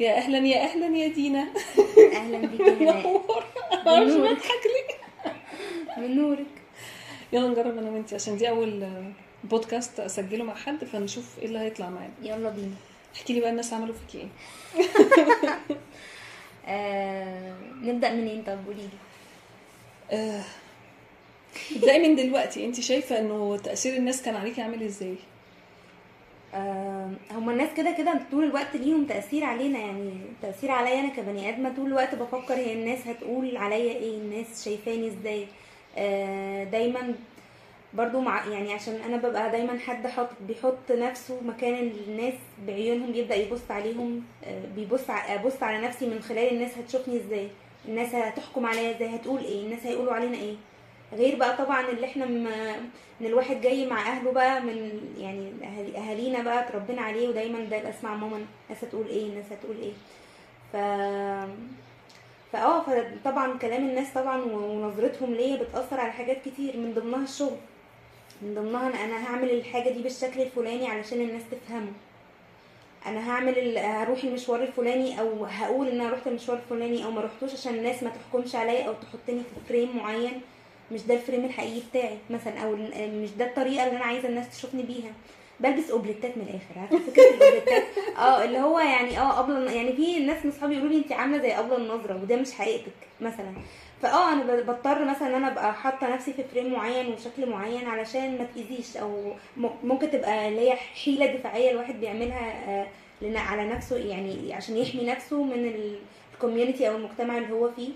يا أهلا يا أهلا يا دينا. أهلا بيك يا هناء نور. معرفش بنورك. بضحك ليه؟ من نورك. يلا نجرب أنا وأنتي عشان دي أول بودكاست أسجله مع حد فنشوف إيه اللي هيطلع معانا. يلا بينا. احكي لي بقى الناس عملوا فيكي إيه. آه نبدأ منين طب قولي لي. آه، ابدأي من دلوقتي. انت شايفة إنه تأثير الناس كان عليكي عامل إزاي؟ هما الناس كده كده طول الوقت ليهم تأثير علينا يعني تأثير عليا أنا كبني آدمة طول الوقت بفكر هي الناس هتقول عليا إيه الناس شايفاني إزاي. آه دايما برضو مع يعني عشان أنا ببقى دايما حد حط بيحط نفسه مكان الناس بعيونهم بيبدأ يبص عليهم آه، بيبص أبص على نفسي من خلال الناس هتشوفني إزاي الناس هتحكم عليا إزاي هتقول إيه الناس هيقولوا علينا إيه. غير بقى طبعا اللي إحنا م... إن الواحد جاي مع أهله بقى من يعني أهالينا بقى اتربينا عليه ودايما ده اسمع ماما الناس هتقول إيه الناس هتقول إيه. ف فاه فطبعا كلام الناس طبعا ونظرتهم ليا بتأثر على حاجات كتير من ضمنها الشغل. من ضمنها أنا هعمل الحاجة دي بالشكل الفلاني علشان الناس تفهمه. أنا هعمل ال... هروح المشوار الفلاني أو هقول إن أنا رحت المشوار الفلاني أو ما رحتوش عشان الناس ما تحكمش عليا أو تحطني في فريم معين. مش ده ال frame الحقيقي بتاعي مثلا أو مش ده الطريقة اللي أنا عايزة الناس تشوفني بيها. بلبس أوبليتات من الآخر عارفة فكرة الأوبليتات؟ آه اللي هو يعني آه قبل يعني في ناس من صحابي يقولوا لي انت عاملة زي قبل النظرة وده مش حقيقتك مثلا. فآه أنا بضطر مثلا إن أنا أبقى حاطة نفسي في frame معين وشكل معين علشان ما تأذيش أو ممكن تبقى اللي هي حيلة دفاعية الواحد بيعملها آه، على نفسه يعني عشان يحمي نفسه من الكوميونتي أو المجتمع اللي هو فيه.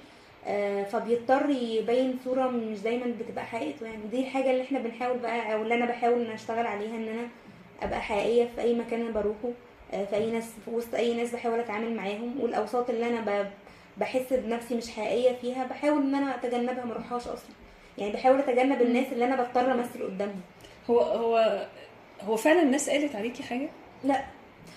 فبيضطر يبين صورة مش دايما بتبقى حقيقته يعني. دي الحاجة اللي إحنا بنحاول بقى أو اللي أنا بحاول إن أشتغل عليها إن أنا أبقى حقيقية في أي مكان أنا بروحه آه، في أي ناس في وسط أي ناس بحاول أتعامل معاهم. والأوساط اللي أنا بحس بنفسي مش حقيقية فيها بحاول إن أنا أتجنبها ما أروحهاش أصلا. يعني بحاول أتجنب الناس اللي أنا بضطر أمثل قدامهم. هو هو هو فعلا الناس قالت عليكي حاجة؟ لا.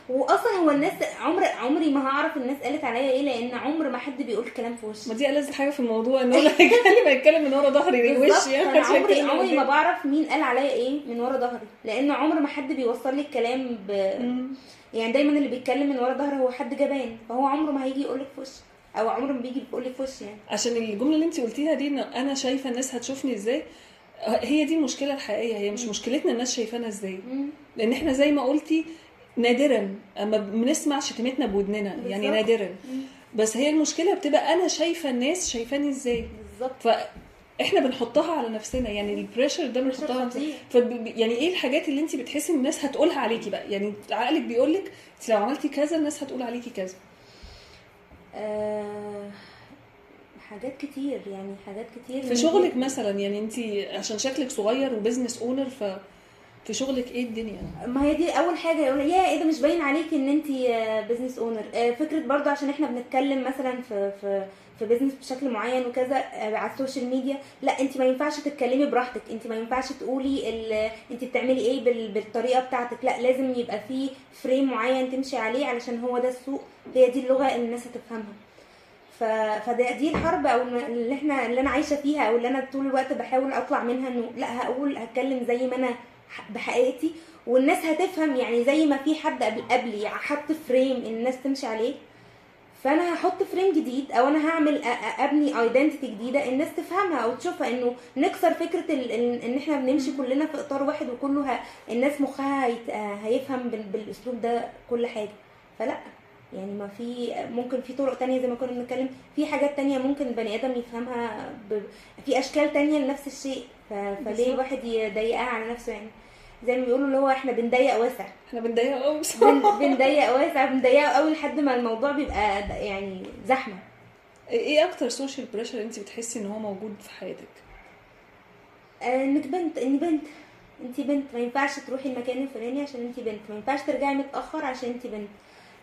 واصلا هو الناس عمر عمري ما هعرف الناس قالت عليا إيه لأن عمر ما حد بيقول كلام في وشي. ما دي ألذ حاجة في الموضوع إن هو اللي هيتكلم من ورا ظهري بالظبط. وشي يعني أنا عمري عمري ما. بعرف مين قال عليا إيه من ورا ظهري لأن عمر ما حد بيوصل لي الكلام ب... يعني دايما اللي بيتكلم من ورا ظهري هو حد جبان فهو عمره ما هيجي يقول لك في وشي أو عمره ما بيجي يقول لك في وشي يعني. عشان الجملة اللي انت قلتيها دي إن أنا شايفة الناس هتشوفني إزاي هي دي المشكلة الحقيقية هي مش مشكلتنا الناس شايفانا إزاي. لأن إحنا زي ما قلتي نادرا. أما بنسمع شتيمتنا بودننا يعني. نادرا. بس هي المشكلة بتبقى أنا شايفة الناس شايفاني إزاي. بالظبط. فاحنا بنحطها على نفسنا يعني البريشر ده بنحطها. فب... يعني إيه الحاجات اللي انت بتحسي إن الناس هتقولها عليكي بقى؟ يعني عقلك بيقول لك انت لو عملتي كذا الناس هتقول عليكي كذا. آه... حاجات كتير يعني حاجات كتير. في شغلك مثلا يعني انت عشان شكلك صغير و business owner ف في شغلك إيه الدنيا؟ ما هي دي أول حاجة يقول يا إيه ده مش باين عليكي إن انت business owner فكرة برضه عشان إحنا بنتكلم مثلا في في في business بشكل معين وكذا آه، على ال social media لا انت ما ينفعش تتكلمي براحتك. انت ما ينفعش تقولي ال- انت بتعملي إيه بال- بالطريقة بتاعتك. لا لازم يبقى في frame معين تمشي عليه علشان هو ده السوق. هي دي اللغة اللي الناس هتفهمها. ف... فده دي الحرب أو اللي إحنا اللي أنا عايشة فيها أو اللي أنا طول الوقت بحاول أطلع منها إنه لا هقول هتكلم زي ما أنا بحقيقتي والناس هتفهم يعني زي ما في حد قبل قبلي حط frame الناس تمشي عليه فأنا هحط frame جديد أو أنا هعمل أبني identity جديدة الناس تفهمها أو تشوفها إنه نكسر فكرة إن إحنا بنمشي كلنا في إطار واحد وكله. الناس مخها. هيفهم بال... بالأسلوب ده كل حاجة فلأ يعني ما في ممكن في طرق تانية زي ما كنا بنتكلم في حاجات تانية ممكن البني آدم يفهمها ب... في أشكال تانية لنفس الشيء. فليه. الواحد يضيقها على نفسه يعني؟ زي ما بيقولوا اللي هو إحنا بنضيق واسع. إحنا بنضيق قوي بصراحه بن... بنضيق واسع بنضيقه قوي لحد ما الموضوع بيبقى يعني زحمة. إيه أكتر social pressure انت بتحسي إن هو موجود في حياتك؟ آه، إنك بنت إني بنت. انت بنت ما ينفعش تروحي المكان الفلاني عشان انت بنت. ما ينفعش ترجعي متأخر عشان انت بنت.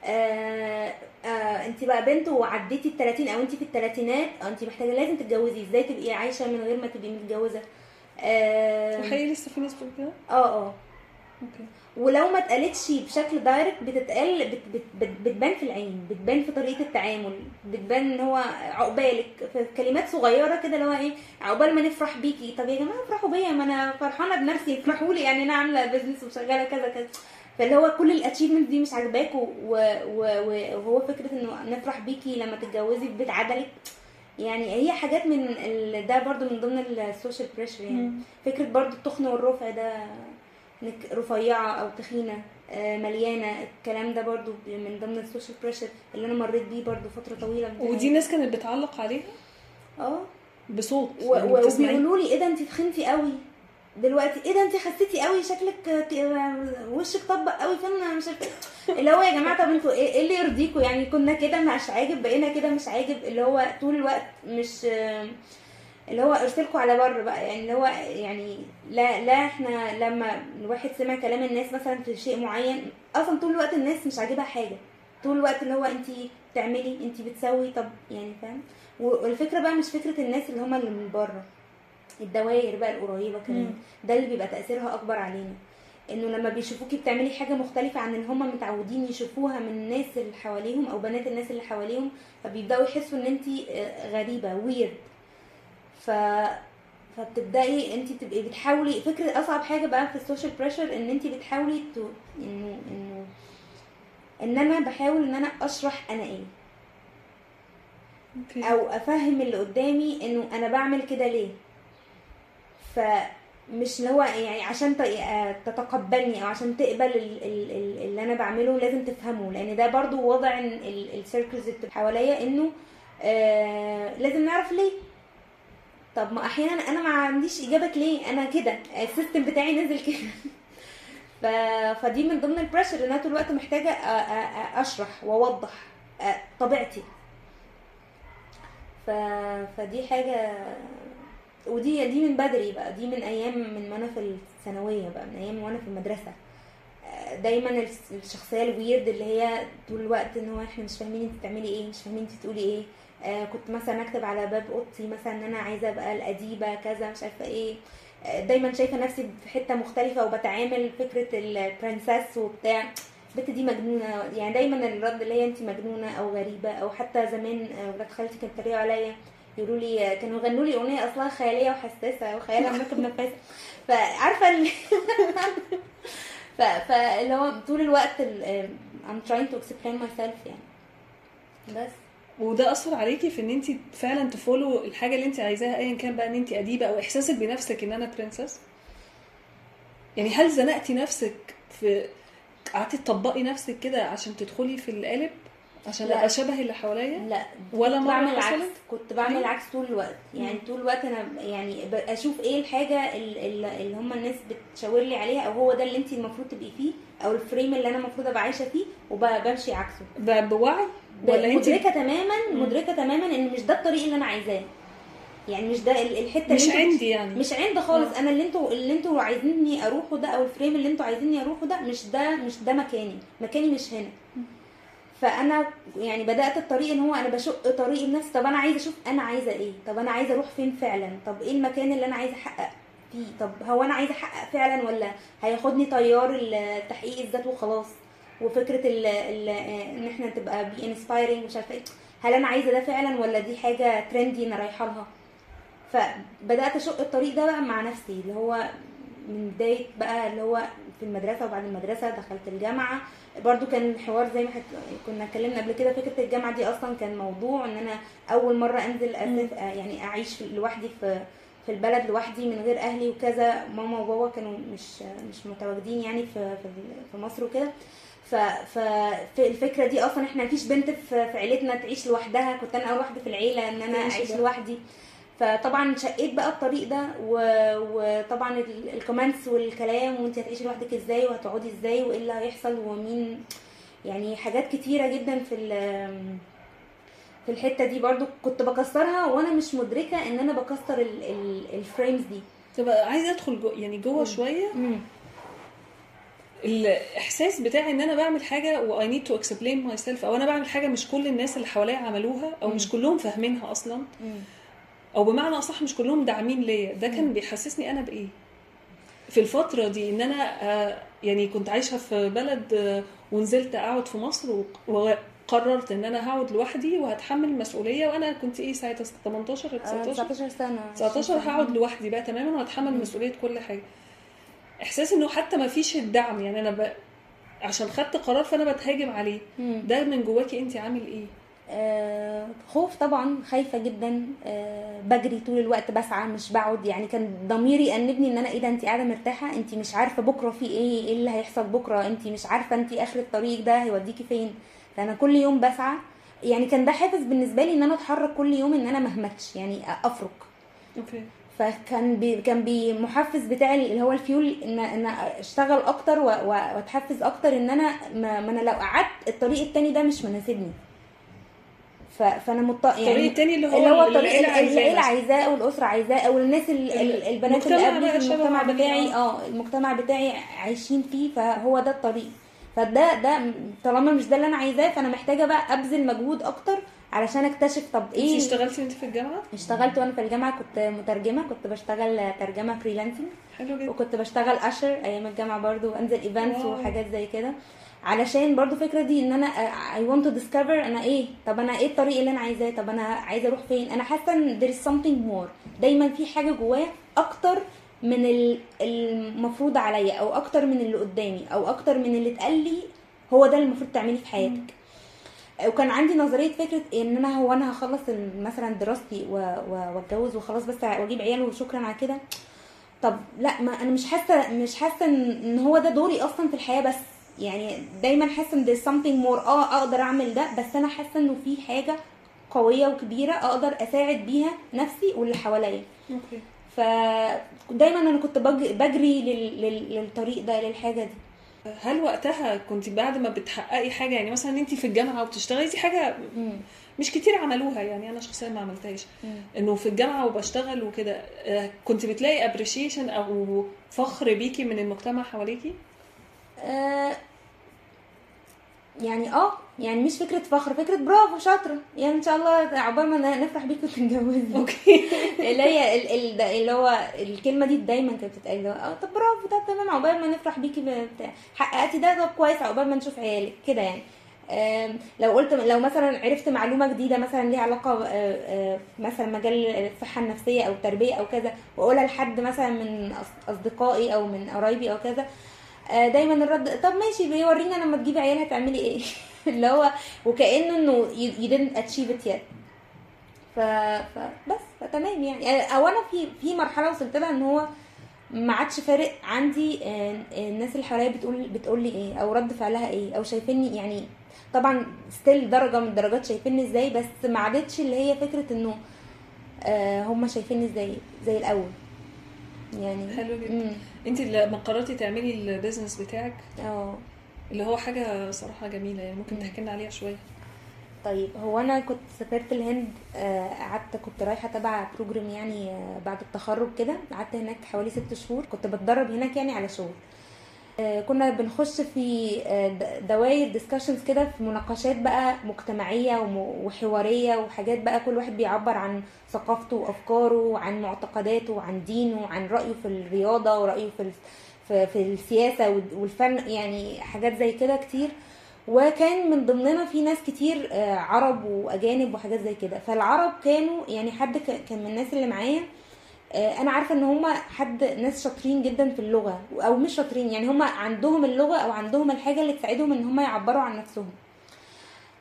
آه آه انت بقى بنت وعديتي ال 30 أو انت في الثلاثينات انت محتاجة لازم تتجوزي. إزاي تبقي عايشة من غير ما تبقي متجوزة؟ آه وحقيقي لسه في ناس بتقول كده؟ آه آه. okay. ولو ما اتقالتش بشكل direct بتتقال بت بت بت بتبان في العين بتبان في طريقة التعامل بتبان إن هو عقبالك في كلمات صغيرة كده اللي هو إيه عقبال ما نفرح بيكي. طب يا جماعة افرحوا بيا ما أنا فرحانة بنفسي افرحوا لي يعني أنا عاملة business وشغالة كذا كذا. فاللي هو كل ال achievement دي مش عاجباك وهو فكرة إنه نفرح بيكي لما تتجوزي في بيت عدلك. يعني هي حاجات من ال... ده برضو من ضمن ال social pressure يعني. مم. فكرة برضو التخن والرفع ده إنك رفيعة أو تخينة آه، مليانة الكلام ده برضو من ضمن ال social pressure اللي أنا مريت بيه برضو فترة طويلة. ودي. ناس كانت بتعلق عليها؟ آه. بصوت و- يعني وبيقولوا لي إيه ده انت تخنتي قوي. دلوقتي. إيه ده انت خسيتي قوي شكلك وشك طبق قوي فين مش عارفة. اللي هو يا جماعة طب أنتوا إيه إيه اللي يرضيكوا؟ يعني كنا كده مش عاجب بقينا كده مش عاجب اللي هو طول الوقت مش اللي هو ارسلكوا على بر بقى. يعني اللي هو يعني لا لا إحنا لما الواحد سمع كلام الناس مثلا في شيء معين أصلا طول الوقت الناس مش عاجبها حاجة. طول الوقت اللي هو انت بتعملي انت بتسوي طب يعني فاهم؟ والفكرة بقى مش فكرة الناس اللي هم اللي من بره. الدوائر بقى القريبة كمان. ده اللي بيبقى تأثيرها أكبر علينا. إنه لما بيشوفوكي بتعملي حاجة مختلفة عن اللي هم متعودين يشوفوها من الناس اللي حواليهم أو بنات الناس اللي حواليهم فبيبدأوا يحسوا إن انت غريبة و weird ف فبتبدأي انت تبقي بتحاولي فكرة أصعب حاجة بقى في ال social pressure إن انت بتحاولي ت... إنه إنه إن أنا بحاول إن أنا أشرح أنا إيه. أو أفهم اللي قدامي إنه أنا بعمل كده ليه. فمش اللي هو يعني عشان آه، تتقبلني أو عشان تقبل ال- ال- ال- اللي أنا بعمله لازم تفهمه لأن ده برضو وضع ال circles اللي حواليا إنه آه لازم نعرف ليه طب ما أحيانا أنا ما عنديش إجابة ليه أنا كده ال system بتاعي نزل كده ف... فدي من ضمن ال pressure إن أنا طول الوقت محتاجة. أ- أشرح وأوضح. طبيعتي ف... فدي حاجة ودي دي من بدري بقى دي من أيام من وأنا في الثانوية بقى من أيام وأنا في المدرسة. آه، دايما الشخصية ال weird اللي هي طول الوقت إن هو إحنا مش فاهمين أنت بتعملي إيه مش فاهمين أنت بتقولي إيه. آه كنت مثلا أكتب على باب أوضتي مثلا إن أنا عايزة أبقى الأديبة كذا مش عارفة إيه. آه، دايما شايفة نفسي في حتة مختلفة وبتعامل فكرة البرنسس وبتاع. البت دي مجنونة يعني دايما الرد اللي هي أنت مجنونة أو غريبة أو حتى زمان آه، ولاد خالتي كانوا بيتريقوا عليا. يقولوا لي كانوا يغنوا لي أغنية اصلها خيالية وحساسة وخيالها مركب نفاسه فعارفة ال... ف... فاللي هو طول الوقت ال... I'm trying to explain myself يعني. بس. وده أثر عليكي في إن انت فعلا تفولو الحاجة اللي انت عايزاها ايا كان بقى إن انت أديبة أو إحساسك بنفسك إن أنا برنسس يعني هل زنقتي نفسك في قعدتي تطبقي نفسك كده عشان تدخلي في القالب؟ عشان. أبقى شبه اللي حواليا لا ولا كنت مرة بعمل؟ العكس كنت بعمل ليه؟ العكس طول الوقت يعني مم. طول الوقت أنا يعني أشوف إيه الحاجة ال- ال- اللي هم الناس بتشاور لي عليها أو هو ده اللي انت المفروض تبقي فيه أو الفريم اللي أنا المفروض أبقى عايشة فيه وبمشي عكسه بوعي ولا انت مدركة تماما مم. مدركة تماما إن مش ده الطريق اللي أنا عايزاه يعني مش ده ال- الحتة مش اللي عندي يعني مش عند خالص آه. أنا اللي أنتوا اللي أنتوا عايزيني أروحه ده أو الفريم اللي أنتوا عايزيني أروحه ده مش ده مش ده مكاني مكاني مش هنا فأنا يعني بدأت الطريق إن هو أنا بشق طريقي بنفسي طب أنا عايزة أشوف أنا عايزة إيه؟ طب أنا عايزة أروح فين فعلا؟ طب إيه المكان اللي أنا عايزة أحقق فيه؟ طب هو أنا عايزة أحقق فعلا ولا هياخدني تيار ال- تحقيق الذات وخلاص؟ وفكرة إن إحنا تبقى be inspiring مش عارفة إيه. هل أنا عايزة ده فعلا ولا دي حاجة trendy أنا رايحة لها؟ فبدأت أشق الطريق ده بقى مع نفسي اللي هو من بداية بقى اللي هو في المدرسة وبعد المدرسة دخلت الجامعة برضو كان الحوار زي ما حك... كنا اتكلمنا قبل كده فكرة الجامعة دي أصلا كان موضوع إن أنا أول مرة أنزل أسف... يعني أعيش لوحدي في في البلد لوحدي من غير أهلي وكذا. ماما وبابا كانوا مش مش متواجدين يعني في في, مصر وكده. ف ف في الفكرة دي أصلا إحنا مفيش بنت في, عيلتنا تعيش لوحدها. كنت أنا اول واحدة في العيلة إن أنا أعيش. لوحدي. فطبعا شقيت بقى الطريق ده وطبعا ال- الكومنتس والكلام وانت هتعيشي لوحدك إزاي وهتقعدي إزاي وايه اللي هيحصل ومين يعني حاجات كتيرة جدا في في الحتة دي برضو. كنت بكسرها وأنا مش مدركة إن أنا بكسر ال- ال- ال frames دي. طب عايزة أدخل جو يعني جوه شوية؟ الإحساس بتاعي إن أنا بعمل حاجة و I need to explain myself أو أنا بعمل حاجة مش كل الناس اللي حواليا عملوها أو مش كلهم فاهمينها أصلا. أو بمعنى أصح مش كلهم داعمين ليا. ده كان بيحسسني أنا بإيه؟ في الفترة دي إن أنا آه، يعني كنت عايشة في بلد آه، ونزلت أقعد في مصر وقررت إن أنا هقعد لوحدي وهتحمل المسؤوليه وأنا كنت إيه ساعتها 18 آه، 19 19 سنة. 19 هقعد لوحدي بقى تماما وهتحمل. مسؤولية كل حاجة. إحساس إنه حتى ما فيش الدعم يعني أنا ب... عشان خدت قرار فأنا بتهاجم عليه. ده من جواكي انت عامل إيه؟ خوف طبعا خايفة جدا آه، بجري طول الوقت بسعى مش بقعد. يعني كان ضميري يأنبني إن أنا إيه ده انت قاعدة مرتاحة انت مش عارفة بكرة في إيه إيه اللي هيحصل بكرة انت مش عارفة انت آخر الطريق ده هيوديكي فين. فأنا كل يوم بسعى. يعني كان ده حافز بالنسبة لي إن أنا أتحرك كل يوم إن أنا مهمتش يعني أفرك. okay. فكان بي كان المحفز بتاعي اللي هو الفيول ان إن أشتغل أكتر وأتحفز أكتر إن أنا ما, ما أنا لو قعدت الطريق التاني ده مش مناسبني. فانا مط... يعني الطريق التاني اللي هو اللي هو الطريق اللي العيلة عايزاه أو الاسره عايزاه أو الناس ال- ال- البنات اللي قبلي شبه المجتمع بتاعي آه. المجتمع بتاعي عايشين فيه فهو ده الطريق. فده ده طالما مش ده اللي أنا عايزاه فأنا محتاجة بقى أبذل مجهود أكتر علشان أكتشف طب انت إيه اشتغلتي وانت في الجامعة؟ اشتغلت وأنا في الجامعة كنت مترجمة كنت بشتغل ترجمة freelancing حلو جدا. وكنت بشتغل usher أيام الجامعة برضو انزل events. وحاجات زي كده. علشان برضو الفكرة دي إن أنا I want to discover أنا إيه طب أنا إيه الطريق اللي أنا عايزاه طب أنا عايزه أروح فين؟ أنا حاسة إن there is something more. دايما في حاجة جوايا أكتر من ال- المفروض عليا أو أكتر من اللي قدامي أو أكتر من اللي اتقال لي هو ده اللي المفروض تعمليه في حياتك. وكان عندي نظرية فكرة إن أنا هو أنا هخلص مثلا دراستي وأتجوز وخلاص بس وأجيب عيال وشكرا على كده. طب لأ ما أنا مش حاسة مش حاسة إن هو ده دوري أصلا في الحياة بس. يعني دايما حاسة إن there's something more آه أقدر أعمل ده بس أنا حاسة إنه في حاجة قوية وكبيرة أقدر أساعد بيها نفسي واللي حواليا. okay. فدايما أنا كنت بج- بجري لل- لل- للطريق ده للحاجة دي. هل وقتها كنت بعد ما بتحققي حاجة يعني مثلا انت في الجامعة وبتشتغلي دي حاجة مش كتير عملوها يعني أنا شخصيا ما عملتهاش. إنه في الجامعة وبشتغل وكده آه، كنت بتلاقي appreciation أو فخر بيكي من المجتمع حواليكي؟ آه، يعني آه يعني مش فكرة فخر فكرة برافو شاطرة. يعني إن شاء الله عقبال ما نفرح بيك وتتجوزي أوكي. اللي هي ال- ال- ده- اللي هو الكلمة دي دايما كانت بتتقال آه طب برافو ده تمام عقبال ما نفرح بيكي بتاع. حققتي ده طب كويس عقبال ما نشوف عيالك. كده يعني. لو قلت لو مثلا عرفت معلومة جديدة مثلا ليها علاقة آه، آه، مثلا مجال الصحة النفسية أو التربية أو كذا وأقولها لحد مثلا من أصدقائي أو من قرايبي أو كذا دايما الرد طب ماشي بيورينا لما تجيبي عيال هتعملي إيه؟ اللي هو وكأنه إنه you you didn't achieve it yet. ف... فبس فتمام يعني. أو أنا في في مرحلة وصلت لها إن هو ما عادش فارق عندي آه، آه، الناس اللي حواليا بتقول بتقول لي إيه أو رد فعلها إيه أو شايفيني يعني طبعا ستيل درجة من الدرجات شايفيني إزاي بس ما عادتش اللي هي فكرة إنه آه، هم شايفيني إزاي زي الأول. يعني حلو جدا. انت لما قررتي تعملي ال business بتاعك؟ آه. اللي هو حاجة صراحة جميلة يعني ممكن مم. تحكي لنا عليها شوية. طيب هو أنا كنت سافرت الهند آه، قعدت كنت رايحة تبع program يعني آه، بعد التخرج كده قعدت هناك حوالي ست شهور كنت بتدرب هناك يعني على شغل. كنا بنخش في آه، د- دوائر discussions كده في مناقشات بقى مجتمعية وحوارية وحاجات بقى كل واحد بيعبر عن ثقافته وأفكاره وعن معتقداته وعن دينه وعن رأيه في الرياضة ورأيه في في السياسة وال- والفن يعني حاجات زي كده كتير. وكان من ضمننا في ناس كتير آه، عرب وأجانب وحاجات زي كده. فالعرب كانوا يعني حد كان من الناس اللي معايا آه، أنا عارفة إن هم حد ناس شاطرين جدا في اللغة أو مش شاطرين يعني هم عندهم اللغة أو عندهم الحاجة اللي تساعدهم إن هم يعبروا عن نفسهم.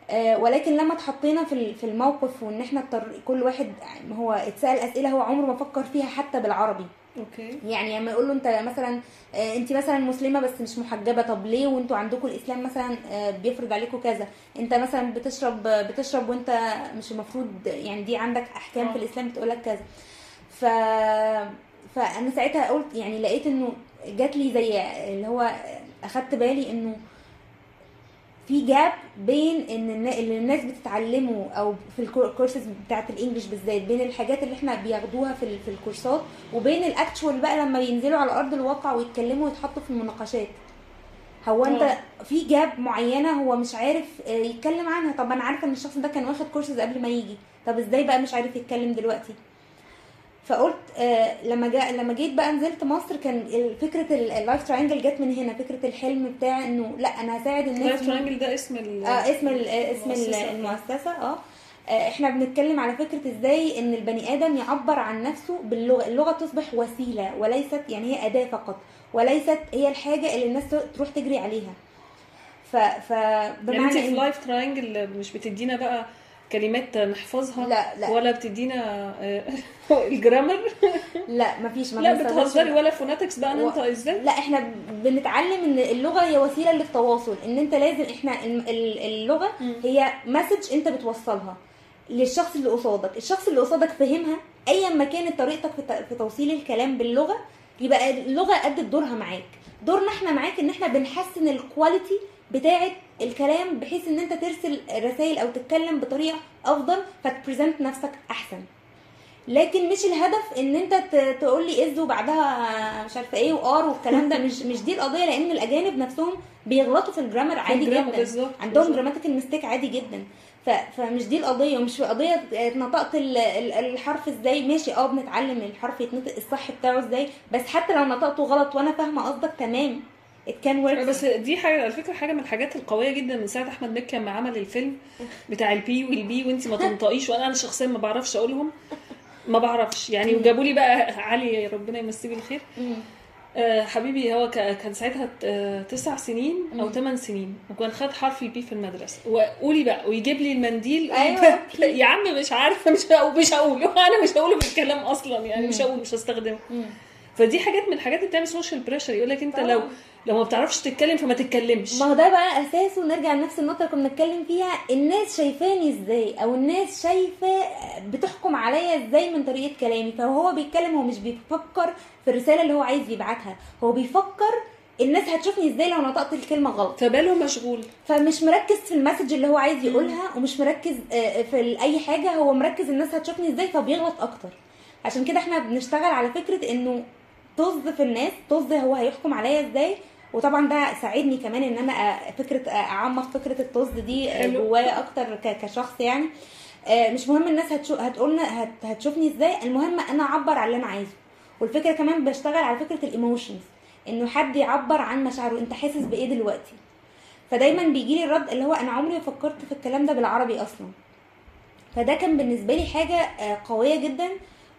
آه، ولكن لما اتحطينا في في الموقف وإن إحنا اضطر كل واحد هو اتسأل أسئلة هو عمره ما فكر فيها حتى بالعربي. أوكي. يعني لما يقول له أنت مثلا آه، أنت مثلا مسلمة بس مش محجبة طب ليه وأنتوا عندكم الإسلام مثلا آه، بيفرض عليكم كذا؟ أنت مثلا بتشرب بتشرب وأنت مش المفروض يعني دي عندك أحكام آه. في الإسلام بتقول لك كذا. ف فأنا ساعتها قلت يعني لقيت إنه جات لي زي اللي هو أخدت بالي إنه في gap بين إن اللي الناس بتتعلمه أو في الكورسز بتاعت ال English بالذات بين الحاجات اللي إحنا بياخدوها في في الكورسات وبين ال actual بقى لما ينزلوا على أرض الواقع ويتكلموا ويتحطوا في المناقشات هو أنت. في gap معينة هو مش عارف آه، يتكلم عنها طب أنا عارفة إن الشخص ده كان واخد كورسز قبل ما يجي طب إزاي بقى مش عارف يتكلم دلوقتي فقلت آه لما جاء لما جيت بقى نزلت مصر كان فكرة ال Life Triangle جت من هنا فكرة الحلم بتاع إنه لأ أنا هساعد الناس Life إنه- Triangle ده اسم ال آه اسم ال اسم ال- المؤسسة. المؤسسة آه آه، إحنا بنتكلم على فكرة إزاي إن البني آدم يعبر عن نفسه باللغة اللغة تصبح وسيلة وليست يعني هي أداة فقط وليست هي الحاجة اللي الناس تروح تجري عليها ف ف يعني أنت بمعنى في Life Triangle مش بتدينا بقى كلمات نحفظها لا لا. ولا بتدينا آه، ال grammar؟ لا مفيش ما لا بتهزري ولا phonetics بقى و- ننطق إزاي؟ لا إحنا بنتعلم إن اللغة هي وسيلة للتواصل إن أنت لازم إحنا ال- ال- اللغة. هي message أنت بتوصلها للشخص اللي قصادك. الشخص اللي قصادك فهمها ايا ما كانت طريقتك في توصيل الكلام باللغة يبقى اللغة أدت دورها معاك. دورنا إحنا معاك إن إحنا بنحسن ال quality بتاعه الكلام بحيث إن أنت ترسل رسائل أو تتكلم بطريقة أفضل فت present نفسك أحسن لكن مش الهدف إن أنت تقول لي is وبعدها مش عارفة إيه و are والكلام ده مش مش دي القضية لأن الأجانب نفسهم بيغلطوا في ال grammar عادي جدا بالظبط، عندهم. grammatical mistake عادي جدا. فمش دي القضية ومش قضية نطقت ال- ال- الحرف إزاي ماشي آه بنتعلم الحرف يتنطق الصح بتاعه إزاي بس حتى لو نطقته غلط وأنا فاهمة قصدك تمام it can work بس دي حاجة على فكرة حاجة من الحاجات القوية جدا من ساعة أحمد مكي لما عمل الفيلم بتاع ال B وال P وانت ما تنطقيش وأنا أنا شخصيا ما بعرفش أقولهم ما بعرفش يعني وجابوا لي بقى علي ربنا يمسيه بالخير. آه حبيبي هو كان ساعتها تسع سنين أو. ثمان سنين وكان خد حرف ال P في المدرسة وقولي بقى ويجيب لي المنديل أيوة. يا عم مش عارفة مش مش هقوله أنا مش هقوله في الكلام أصلا يعني مش. هقول مش هستخدمه. فدي حاجات من الحاجات اللي بتعمل social pressure يقول لك انت لو. لو ما بتعرفش تتكلم فما تتكلمش. ما هو ده بقى أساسه نرجع لنفس النقطة اللي كنا بنتكلم فيها الناس شايفاني إزاي؟ أو الناس شايفة بتحكم عليا إزاي من طريقة كلامي؟ فهو بيتكلم هو مش بيفكر في الرسالة اللي هو عايز يبعتها. هو بيفكر الناس هتشوفني إزاي لو نطقت الكلمة غلط. فباله مشغول. فمش مركز في ال message اللي هو عايز يقولها ومش مركز آه، في أي حاجة. هو مركز الناس هتشوفني إزاي فبيغلط أكتر. عشان كده إحنا بنشتغل على فكرة إنه طز في الناس طز هو هيحكم عليا إزاي؟ وطبعا ده ساعدني كمان إن أنا فكرة أعمق فكرة الطز دي. جوايا أكتر كشخص يعني. آه، مش مهم الناس هتشو... هتقولنا هت... هتشوفني إزاي المهم أنا أعبر عن اللي أنا عايزه. والفكرة كمان بشتغل على فكرة ال emotions إنه حد يعبر عن مشاعره أنت حاسس بإيه دلوقتي؟ فدايما بيجي لي الرد اللي هو أنا عمري ما فكرت في الكلام ده بالعربي أصلا. فده كان بالنسبة لي حاجة آه، قوية جدا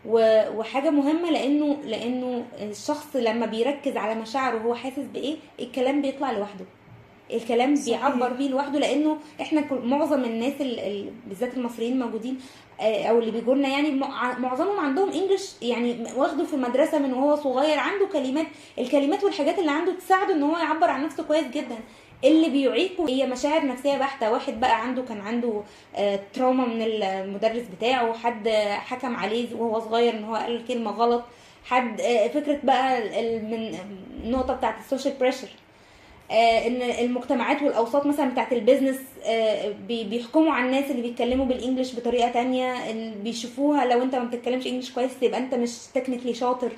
وحاجة مهمة لأنه لأنه الشخص لما بيركز على مشاعره وهو حاسس بإيه؟ الكلام بيطلع لوحده. الكلام صحيح. بيعبر بيه لوحده لأنه إحنا كل- معظم الناس ال- ال- بالذات المصريين موجودين آه، أو اللي بيجوا لنا يعني مع- معظمهم عندهم انجلش يعني واخده في المدرسة من وهو صغير عنده كلمات الكلمات والحاجات اللي عنده تساعده إن هو يعبر عن نفسه كويس جدا. اللي بيعيقه هي مشاعر نفسية بحتة. واحد بقى عنده كان عنده آه، trauma من المدرس بتاعه. حد حكم عليه وهو صغير إن هو قال كلمة غلط. حد آه، فكرة بقى من النقطة بتاعت ال social pressure آه، إن المجتمعات والأوساط مثلا بتاعت ال business آه، بي- بيحكموا على الناس اللي بيتكلموا بال English بطريقة تانية اللي بيشوفوها لو أنت ما بتتكلمش English كويس يبقى أنت مش technically شاطر.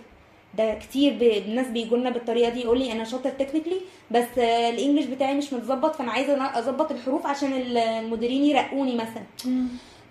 ده كتير ب- الناس بيجوا لنا بالطريقة دي يقول لي أنا شاطر technically بس ال English بتاعي مش متظبط فأنا عايزة أظبط الحروف عشان المديرين يرقوني مثلا.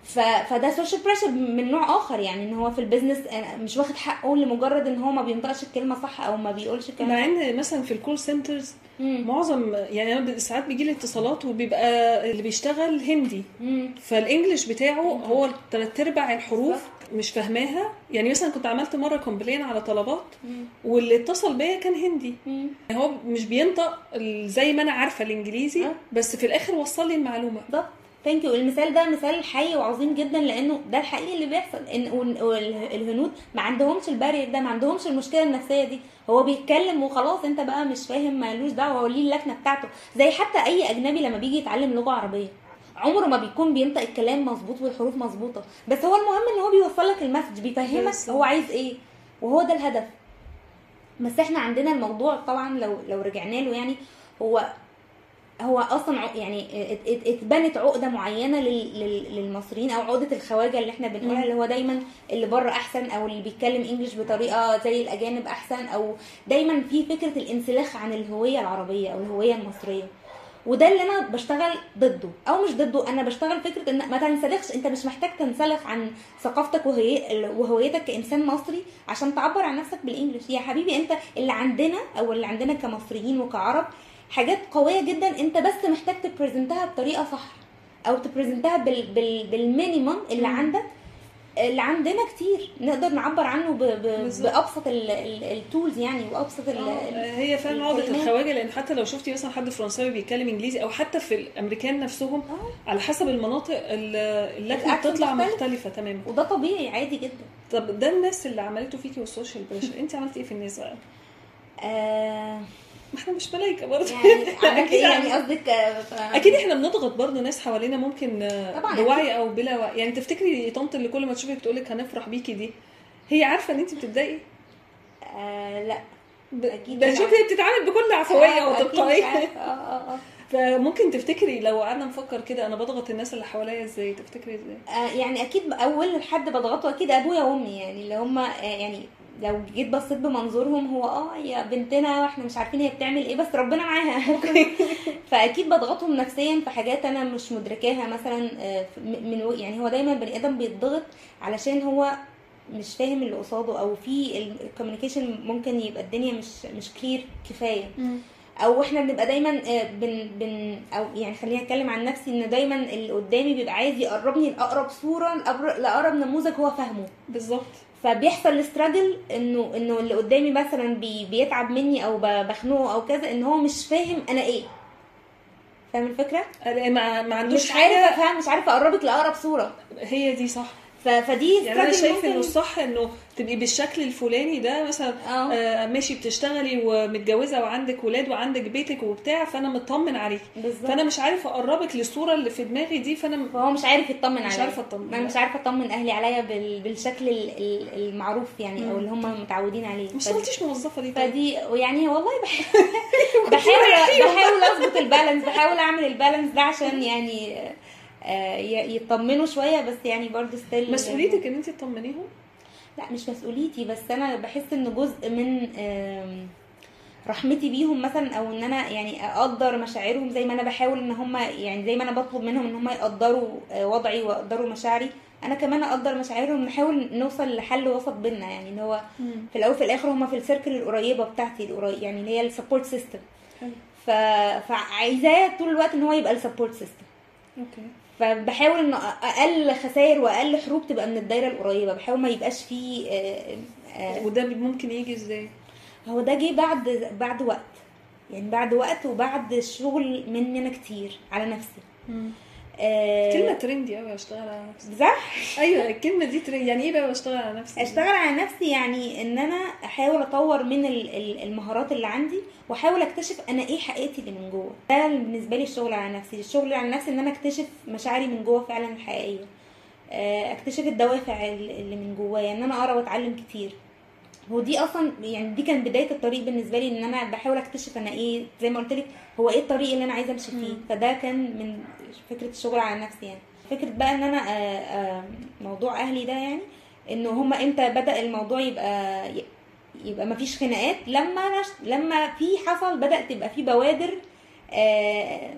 ف... فده social pressure من نوع آخر يعني إن هو في ال business آه، مش واخد حقه لمجرد إن هو ما بينطقش الكلمة صح أو ما بيقولش الكلمة مع إن مثلا في ال call centers. معظم يعني أنا ساعات بيجي لي اتصالات وبيبقى اللي بيشتغل هندي مم. فال English بتاعه هو تلات أرباع الحروف صح. مش فاهماها يعني مثلا كنت عملت مرة complaint على طلبات مم. واللي اتصل بيا كان هندي مم. هو مش بينطق زي ما أنا عارفة الإنجليزي أه. بس في الآخر وصل لي المعلومة بالظبط thank you المثال ده مثال حي وعظيم جدا لأنه ده الحقيقي اللي بيحصل. ان والهنود ما عندهمش ال barrier ده ما عندهمش المشكلة النفسية دي. هو بيتكلم وخلاص أنت بقى مش فاهم مالوش دعوة هو ليه اللكنة بتاعته؟ زي حتى أي أجنبي لما بيجي يتعلم لغة عربية. عمره ما بيكون بينطق الكلام مظبوط والحروف مظبوطة. بس هو المهم إن هو بيوصل لك ال message بيفهمك. هو عايز إيه. وهو ده الهدف. بس إحنا عندنا الموضوع طبعا لو لو رجعنا له يعني هو هو أصلا يعني ات- ات- اتبنت عقدة معينة لل- لل- للمصريين أو عقدة الخواجة اللي إحنا بنقولها. اللي هو دايما اللي بره أحسن أو اللي بيتكلم انجلش بطريقة زي الأجانب أحسن أو دايما في فكرة الانسلاخ عن الهوية العربية أو الهوية المصرية وده اللي أنا بشتغل ضده أو مش ضده أنا بشتغل فكرة إن ما تنسلخش أنت مش محتاج تنسلخ عن ثقافتك وهويتك كإنسان مصري عشان تعبر عن نفسك بال English يا حبيبي أنت اللي عندنا أو اللي عندنا كمصريين وكعرب حاجات قوية جدا أنت بس محتاج ت present ها بطريقة صح أو ت present ها بال بال بال minimum اللي مم. عندك اللي عندنا كتير نقدر نعبر عنه ب... ب... بأبسط ال tools يعني وأبسط ال... ال- هي فعلا عقدة الكلمات. الخواجة لأن حتى لو شفتي مثلا حد فرنساوي بيتكلم إنجليزي أو حتى في الأمريكان نفسهم آه. على حسب المناطق ال- اللكنة ال accent بتطلع مختلف. مختلفة تماما وده طبيعي عادي جدا طب ده الناس اللي عملته فيكي وال social pressure أنت عملتي إيه في الناس بقى؟ آه ما إحنا مش ملايكة برضه. يعني إيه أكيد يعني قصدك آه، أكيد إحنا بنضغط برضو ناس حوالينا ممكن آه، طبعاً بوعي أو بلا وعي. يعني تفتكري طنط اللي كل ما تشوفك تقول لك هنفرح بيكي دي هي عارفة إن انت بتتضايقي آه لا. ب- مش شوفي هي بتتعامل بكل عفوية آه، وتلقائية. آه آه آه. فممكن تفتكري لو قعدنا نفكر كده أنا بضغط الناس اللي حواليا إزاي؟ تفتكري إزاي؟ آه، يعني أكيد أول حد بضغطه أكيد أبويا وأمي يعني اللي هم يعني لو جيت بصيت بمنظورهم هو آه هي بنتنا وإحنا مش عارفين هي بتعمل إيه بس ربنا معاها. فأكيد بضغطهم نفسيا في حاجات أنا مش مدركاها مثلا آه، من يعني هو دايما البني آدم بيتضغط علشان هو مش فاهم اللي قصاده أو في ال communication ممكن يبقى الدنيا مش مش clear كفاية. أو إحنا بنبقى دايما آه، بن بن أو يعني خليني أتكلم عن نفسي إن دايما اللي قدامي بيبقى عايز يقربني لأقرب صورة لأقرب نموذج هو فاهمه. بالظبط. فبيحصل الاستراجل انه إنه اللي قدامي مثلا بي بيتعب مني أو بخنقه أو كذا إن هو مش فاهم أنا إيه. فاهم الفكرة؟ ما ما عندوش مش عارف حاجة. أفهم مش عارف أقربك لأقرب صورة. هي دي صح. فدي يعني أنا شايف إنه الصح إنه تبقي بالشكل الفلاني ده مثلا آه. آه ماشي بتشتغلي ومتجوزة وعندك ولاد وعندك بيتك وبتاع فأنا مطمن عليكي فأنا مش عارف أقربك للصورة اللي في دماغي دي فأنا فهو مش عارف يطمن عليا. مش عارفة أطمن. ما أنا مش عارفة أطمن أهلي عليا بال... بالشكل ال- ال- المعروف يعني أو. اللي هم متعودين عليه. مش فدي- اشتغلتيش موظفة دي طيب. فدي يعني والله بح... بحاول بحاول أظبط ال balance بحاول أعمل ال balance ده عشان يعني آه، يطمنوا شوية بس يعني برضه still مسؤوليتك إن أنت تطمنيهم؟ لا مش مسؤوليتي بس أنا بحس إن جزء من رحمتي بيهم مثلا أو إن أنا يعني أقدر مشاعرهم زي ما أنا بحاول إن هم يعني زي ما أنا بطلب منهم إن هم يقدروا آه، وضعي ويقدروا مشاعري أنا كمان أقدر مشاعرهم نحاول نوصل لحل وسط بينا يعني إن هو في الأول وفي الآخر هم في ال circle القريبة بتاعتي القريب يعني اللي هي ال support system. ف... فعايزاه طول الوقت إن هو يبقى ال support system okay. فبحاول ان أقل خسائر وأقل حروب تبقى من الدايرة القريبة. بحاول ما يبقاش فيه آه، آه، وده ممكن يجي إزاي؟ هو ده جه بعد بعد وقت. يعني بعد وقت وبعد شغل مني أنا كتير على نفسي. آه، كلمة ترندي قوي أشتغل على نفسي. صح؟ أيوه الكلمة دي ترند. يعني إيه بقى بشتغل على نفسي؟ أشتغل على نفسي يعني إن أنا أحاول أطور من ال- ال- المهارات اللي عندي وأحاول أكتشف أنا إيه حقيقتي اللي من جوه. ده بالنسبة لي الشغل على نفسي. الشغل على نفسي إن أنا أكتشف مشاعري من جوه فعلا الحقيقيه آه، أكتشف الدوافع ال- اللي من جوايا إن أنا أقرأ وأتعلم كتير. ودي أصلا يعني دي كانت بداية الطريق بالنسبة لي إن أنا بحاول أكتشف أنا إيه زي ما قلت لك هو إيه الطريق اللي أنا عايزة أمشي فيه. فده كان من فكرة الشغل على نفسي يعني. فكرة بقى إن أنا آه، آه، موضوع أهلي ده يعني ان هما إمتى بدأ الموضوع يبقى يبقى مفيش خناقات لما نش- لما في حصل بدأت تبقى في بوادر آه،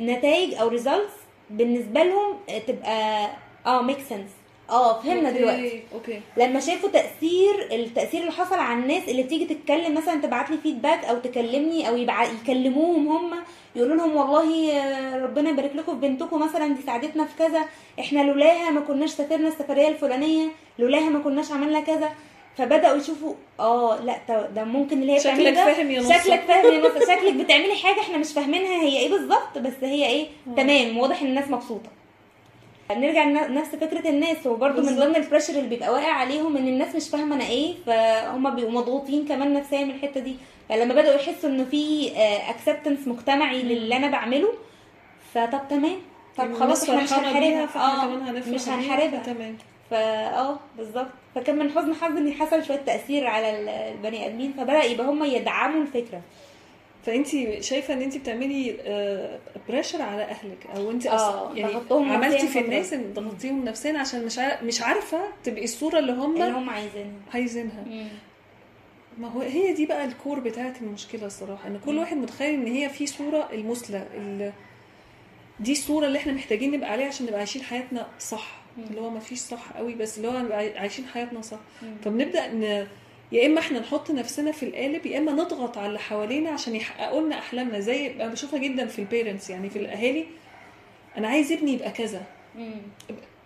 نتائج أو results بالنسبة لهم تبقى آه make sense آه فهمنا دلوقتي. okay. لما شافوا تأثير التاثير اللي حصل على الناس اللي تيجي تتكلم مثلا تبعت لي feedback أو تكلمني أو يبع... يكلموهم هم يقولوا لهم والله ربنا يبارك لكم في بنتكم مثلا دي ساعدتنا في كذا إحنا لولاها ما كناش سافرنا السفرية الفلانية لولاها ما كناش عملنا كذا. فبدأوا يشوفوا آه لأ ده- ممكن اللي هي شكلك فاهم يا نص شكلك فاهم يا نص شكلك بتعملي حاجة إحنا مش فاهمينها هي إيه بالظبط بس هي إيه. تمام واضح إن الناس مبسوطة. نرجع لنفس فكرة الناس هو برضو من. ضمن ال pressure اللي بيبقى واقع عليهم إن الناس مش فاهمة أنا إيه فهم بيبقوا مضغوطين كمان نفسيا من الحتة دي. فلما بدأوا يحسوا إنه في acceptance مجتمعي مم. للي أنا بعمله فطب تمام. طب خلاص إحنا مش هنحاربها آه هنفرح مش هنحاربها. تمام فا آه بالظبط. فكان من حسن حظ إن حصل شوية تأثير على ال- البني آدمين فبدأ يبقى هم يدعموا الفكرة. فانت شايفة إن انت بتعملي بريشر على أهلك أو انت آه، أصلا يعني عملتي في. الناس إن ضغطتيهم نفسيا عشان مش مش عارفة تبقي الصورة اللي هم اللي هم عايزينها عايزينها. ما هو هي دي بقى الكور بتاعت المشكلة الصراحة إن كل. واحد متخيل إن هي في صورة المثلى ال- دي الصورة اللي إحنا محتاجين نبقى عليها عشان نبقى عايشين حياتنا صح. اللي هو ما فيش صح قوي بس اللي هو عايشين حياتنا صح. فبنبدا. يا إما إحنا نحط نفسنا في القالب يا إما نضغط على اللي حوالينا عشان يحققوا لنا أحلامنا زي أنا بشوفها جدا في البيرنتس يعني في الأهالي أنا عايز ابني يبقى كذا مم.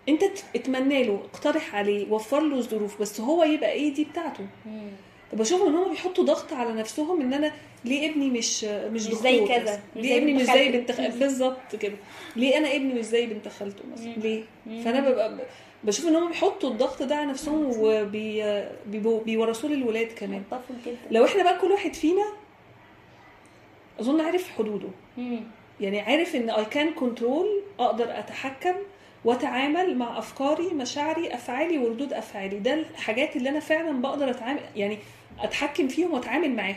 أنت اتمنى له اقترح عليه وفر له الظروف بس هو يبقى إيه دي بتاعته. فبشوف إن هم بيحطوا ضغط على نفسهم إن أنا ليه ابني مش مش مش زي؟ كذا، ليه ابني مش زي خالته. بنت خ... بالظبط كده ليه أنا ابني مش زي بنت خالته مثلا. ليه. فأنا ببقى بشوف ان هم بيحطوا الضغط ده على نفسهم وبيورثوه للولاد كمان. لو إحنا بقى كل واحد فينا أظن عارف حدوده. مم. يعني عارف إن اي كان كنترول أقدر أتحكم وأتعامل مع أفكاري مشاعري أفعالي وردود أفعالي. ده الحاجات اللي أنا فعلا بقدر أتعامل يعني أتحكم فيهم وأتعامل معاهم.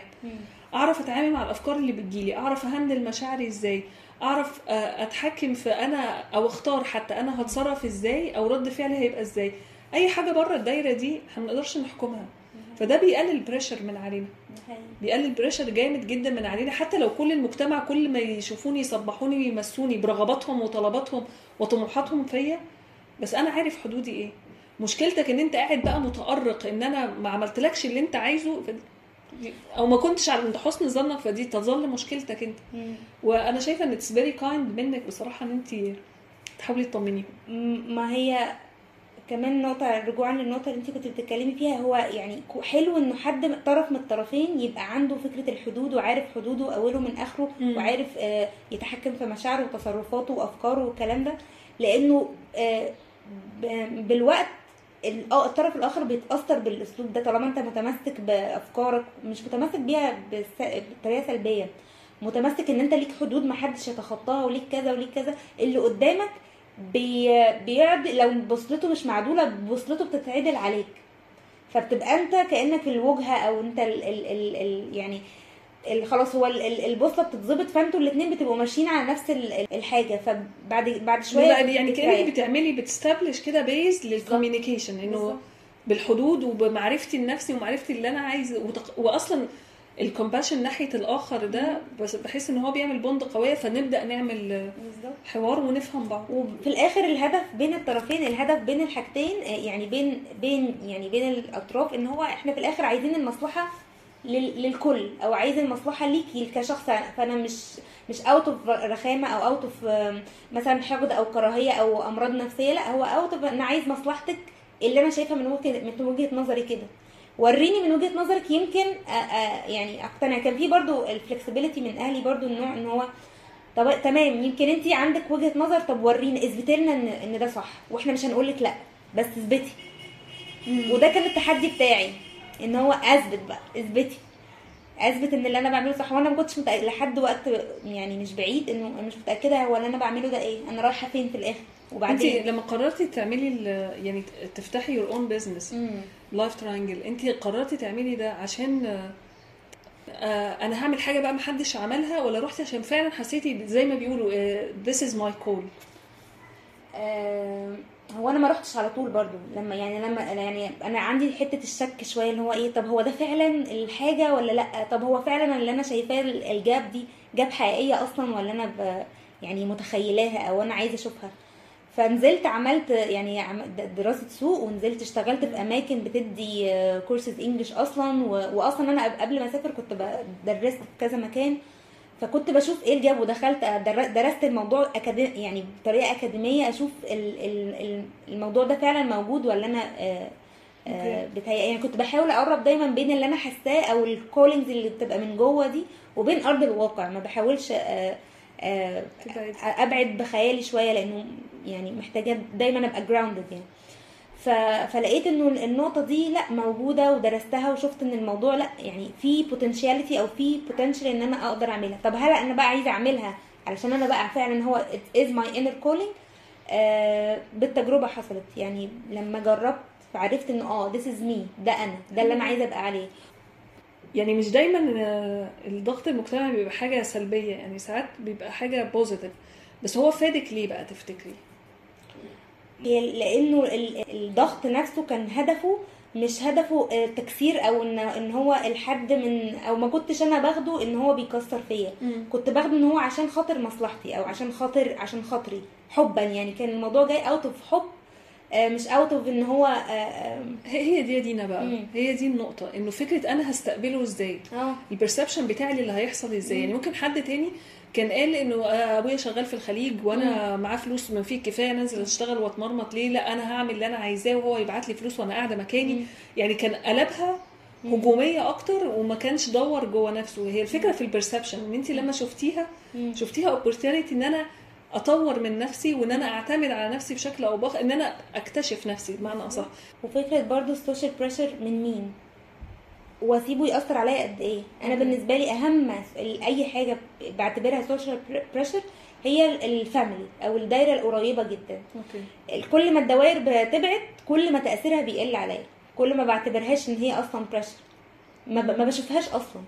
أعرف أتعامل مع الأفكار اللي بتجيلي. أعرف أهندل مشاعري إزاي. أعرف آه، أتحكم في أنا أو أختار حتى أنا هتصرف إزاي أو رد فعلي هيبقى إزاي. أي حاجة بره الدايرة دي إحنا ما نقدرش نحكمها. فده بيقلل pressure من علينا. بيقلل pressure جامد جدا من علينا. حتى لو كل المجتمع كل ما يشوفوني يصبحوني ويمسوني برغباتهم وطلباتهم وطموحاتهم فيا بس أنا عارف حدودي إيه. مشكلتك إن أنت قاعد بقى متأرق إن أنا ما عملتلكش اللي أنت عايزه أو ما كنتش عند حسن ظنك فدي تظل مشكلتك أنت مم. وأنا شايفة إن it's very kind منك بصراحة إن أنت تحاولي تطمنيهم ما هي كمان نقطة رجوعا للنقطة اللي أنت كنت بتتكلمي فيها هو يعني حلو إنه حد طرف من الطرفين يبقى عنده فكرة الحدود وعارف حدوده أوله من آخره مم. وعارف آه، يتحكم في مشاعره وتصرفاته وأفكاره والكلام ده لأنه آه، بالوقت ال- الطرف الآخر بيتأثر بالأسلوب ده طالما أنت متمسك بأفكارك مش متمسك بيها بطريقة سلبية. متمسك إن أنت ليك حدود محدش يتخطاها وليك كذا وليك كذا. اللي قدامك بي بيقعد لو بوصلته مش معدولة بوصلته بتتعدل عليك. فبتبقى أنت كأنك الوجهة أو أنت ال ال ال ال يعني خلاص هو ال- ال- البوصلة بتتظبط فانتوا الاثنين بتبقوا ماشيين على نفس ال- ال- الحاجة. فبعد بعد شوية يعني كأنك. بتعملي بت establish كده base لل communication إنه. بالحدود وبمعرفتي لنفسي ومعرفتي اللي أنا عايزه. وتق... واصلا ال compassion ناحية الآخر ده بس بحس إن هو بيعمل bond قوية فنبدأ نعمل حوار ونفهم بعض. وفي الآخر الهدف بين الطرفين الهدف بين الحاجتين آه، يعني بين بين يعني بين الأطراف إن هو إحنا في الآخر عايزين المصلحة للكل أو عايز المصلحة ليكي كشخص فأنا مش مش out of رخامة أو out of مثلا حقد أو كراهية أو أمراض نفسية. لا هو out of أنا عايز مصلحتك اللي أنا شايفها من وجهة من وجهة نظري كده. وريني من وجهة نظرك يمكن يعني أقتنع كان في برضو ال flexibility من أهلي برضو النوع إن هو طب تمام يمكن انت عندك وجهة نظر. طب ورينا اثبتي لنا إن إن ده صح؟ وإحنا مش هنقول لك لا بس اثبتي. وده كان التحدي بتاعي. إن هو أثبت بقى أثبتي. أثبت إن اللي أنا بعمله صح وأنا ما كنتش متأكدة لحد وقت يعني مش بعيد إنه مش متأكدة هو اللي أنا بعمله ده إيه. أنا رايحة فين في الآخر؟ انت وبعدين لما قررتي تعملي يعني تفتحي your own business. Life Triangle انت قررتي تعملي ده عشان آه، أنا هعمل حاجة بقى محدش عملها ولا رحتي عشان فعلا حسيتي زي ما بيقولوا this is my call آه، هو أنا ما رحتش على طول برضو لما يعني لما يعني أنا عندي حتة الشك شوية اللي هو إيه طب هو ده فعلا الحاجة ولا لأ؟ طب هو فعلا اللي أنا شايفاه ال gap دي gap حقيقية أصلا ولا أنا يعني متخيلاها أو أنا عايزة أشوفها؟ فنزلت عملت يعني دراسة سوق ونزلت اشتغلت في أماكن بتدي courses English أصلا واصلا أنا قبل- ما أسافر كنت درست في كذا مكان فكنت بشوف إيه ال gap ودخلت در- درست الموضوع يعني بطريقة أكاديمية أشوف ال- ال- ال- الموضوع ده فعلا موجود ولا أنا آه، آه،. بتهيأ يعني كنت بحاول أقرب دايما بين اللي أنا حاساه أو ال callings اللي بتبقى من جوه دي وبين أرض الواقع ما بحاولش آه، آه،. أبعد بخيالي شوية لأنه يعني محتاجة دايما أبقى grounded يعني فلقيت انه النقطة دي لا موجودة ودرستها وشفت ان الموضوع لا يعني في potentiality أو في potential ان أنا أقدر اعملها. طب هل أنا بقى عايزة اعملها علشان أنا بقى فعلا هو my inner calling آه بالتجربة حصلت. يعني لما جربت عرفت ان آه this is me ده أنا ده اللي أنا عايزة أبقى عليه. يعني مش دايما آه، الضغط المجتمعي بيبقى حاجة سلبية. يعني ساعات بيبقى حاجة positive بس هو فادك ليه بقى تفتكري؟ لأنه ال- الضغط نفسه كان هدفه مش هدفه آه، تكسير أو ان إن هو الحد من أو ما كنتش أنا باخده إن هو بيكسر فيا. كنت باخده إن هو عشان خاطر مصلحتي أو عشان خاطر عشان خاطري حبا يعني. كان الموضوع جاي out of حب آه، مش out of إن هو آه آه هي دي يا دينا بقى. مم. هي دي النقطة إنه فكرة أنا هستقبله إزاي؟ آه، ال perception بتاعي اللي هيحصل إزاي؟ يعني ممكن حد تاني كان قال إنه أبويا شغال في الخليج وأنا معاه فلوس ما فيه كفايه ننزل اشتغل واتمرمط ليه؟ لا أنا هعمل اللي أنا عايزاه وهو يبعت لي فلوس وأنا قاعدة مكاني. مم. يعني كان قلبها هجومية أكتر وما كانش دور جوه نفسه. هي الفكرة في ال perception إن انت لما شفتيها. شفتيها opportunity إن أنا أطور من نفسي وإن أنا أعتمد على نفسي بشكل أو بآخر إن أنا أكتشف نفسي بمعنى أصح. وفكرة برضو ال social pressure من مين؟ واسيبه يأثر عليا قد إيه. أنا. بالنسبة لي أهم أي حاجة بعتبرها social pressure هي ال- ال family أو الدايرة القريبة جدا. okay. كل ما الدوائر بتبعد كل ما تأثيرها بيقل عليا. كل ما بعتبرهاش إن هي أصلا pressure ما, ب... ما بشوفهاش أصلا.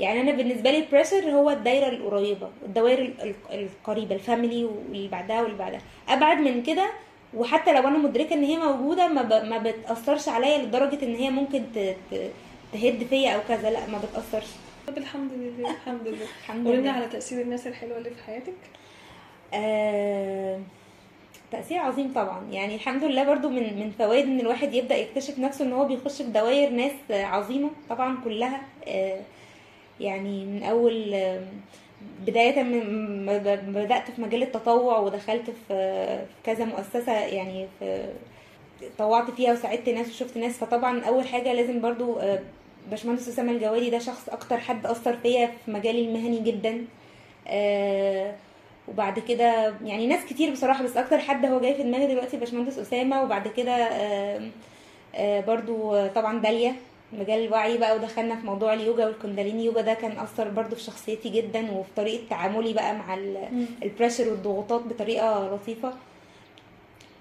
يعني أنا بالنسبة لي ال pressure هو الدايرة القريبة الدوائر ال- ال- القريبة ال family واللي بعدها واللي بعدها. أبعد من كده وحتى لو أنا مدركة إن هي موجودة ما, ب... ما بتأثرش عليا لدرجة إن هي ممكن ت... ت... تهد فيا أو كذا لا ما بتأثرش. طب الحمد لله الحمد لله. الحمد لله. على تأثير الناس الحلوة اللي في حياتك. آه... تأثير عظيم طبعا. يعني الحمد لله برضو من من فوائد إن الواحد يبدأ يكتشف نفسه إن هو بيخش في دوائر ناس عظيمة طبعا كلها. آه، يعني من أول آه، بداية من بدأت في مجال التطوع ودخلت في في كذا مؤسسة يعني في طوعت فيها وساعدت ناس وشفت ناس. فطبعا أول حاجة لازم برضو آه، باشمهندس أسامة الجوادي ده شخص أكتر حد أثر فيا في مجالي المهني جدا. آه، وبعد كده يعني ناس كتير بصراحة بس أكتر حد هو جاي في دماغي دلوقتي باشمهندس أسامة. وبعد كده آم، آه، برضو آه، طبعا داليا مجال الوعي بقى. ودخلنا في موضوع اليوجا والكونداليني يوجا ده كان أثر برضو في شخصيتي جدا وفي طريقة تعاملي بقى مع ال- ال pressure والضغوطات بطريقة لطيفة.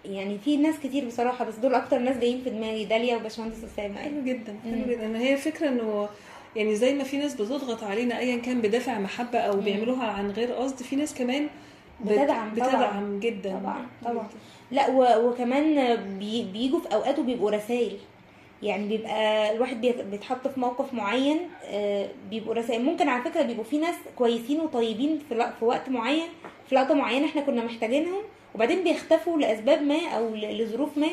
يعني في ناس كتير بصراحة بس دول أكتر ناس جايين في دماغي داليا وباشمهندس أسامة حلو جدا حلو. جدا هي فكرة إنه يعني زي ما في ناس بتضغط علينا ايا كان بدافع محبة أو. بيعملوها عن غير قصد في ناس كمان بت- بتدعم طبعاً. بتدعم جدا طبعا طبعا لا وكمان بي- بيجوا في أوقات وبيبقوا رسائل يعني بيبقى الواحد بيت- بيتحط في موقف معين آه، بيبقوا رسائل. ممكن على فكرة بيبقوا في ناس كويسين وطيبين في وقت معين في لقطة معينة إحنا كنا محتاجينهم وبعدين بيختفوا لأسباب ما أو لظروف ما.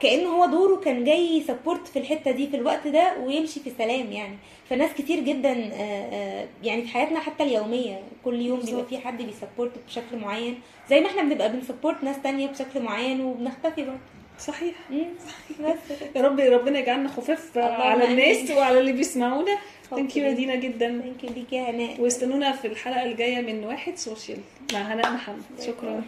كانه هو دوره كان جاي support في الحتة دي في الوقت ده ويمشي في سلام يعني. فناس كتير جدا آه، آه، يعني في حياتنا حتى اليومية كل يوم بيبقى. في حد بي support بشكل معين. زي ما إحنا بنبقى بن support ناس تانية بشكل معين وبنختفي برضه. صحيح. يا رب ربنا يجعلنا خفاف على الناس. وعلى اللي بيسمعونا. thank you يا دينا جدا. thank you ليك يا هناء واستنونا في الحلقة الجاية من واحد سوشيال مع هناء محمد. شكرا.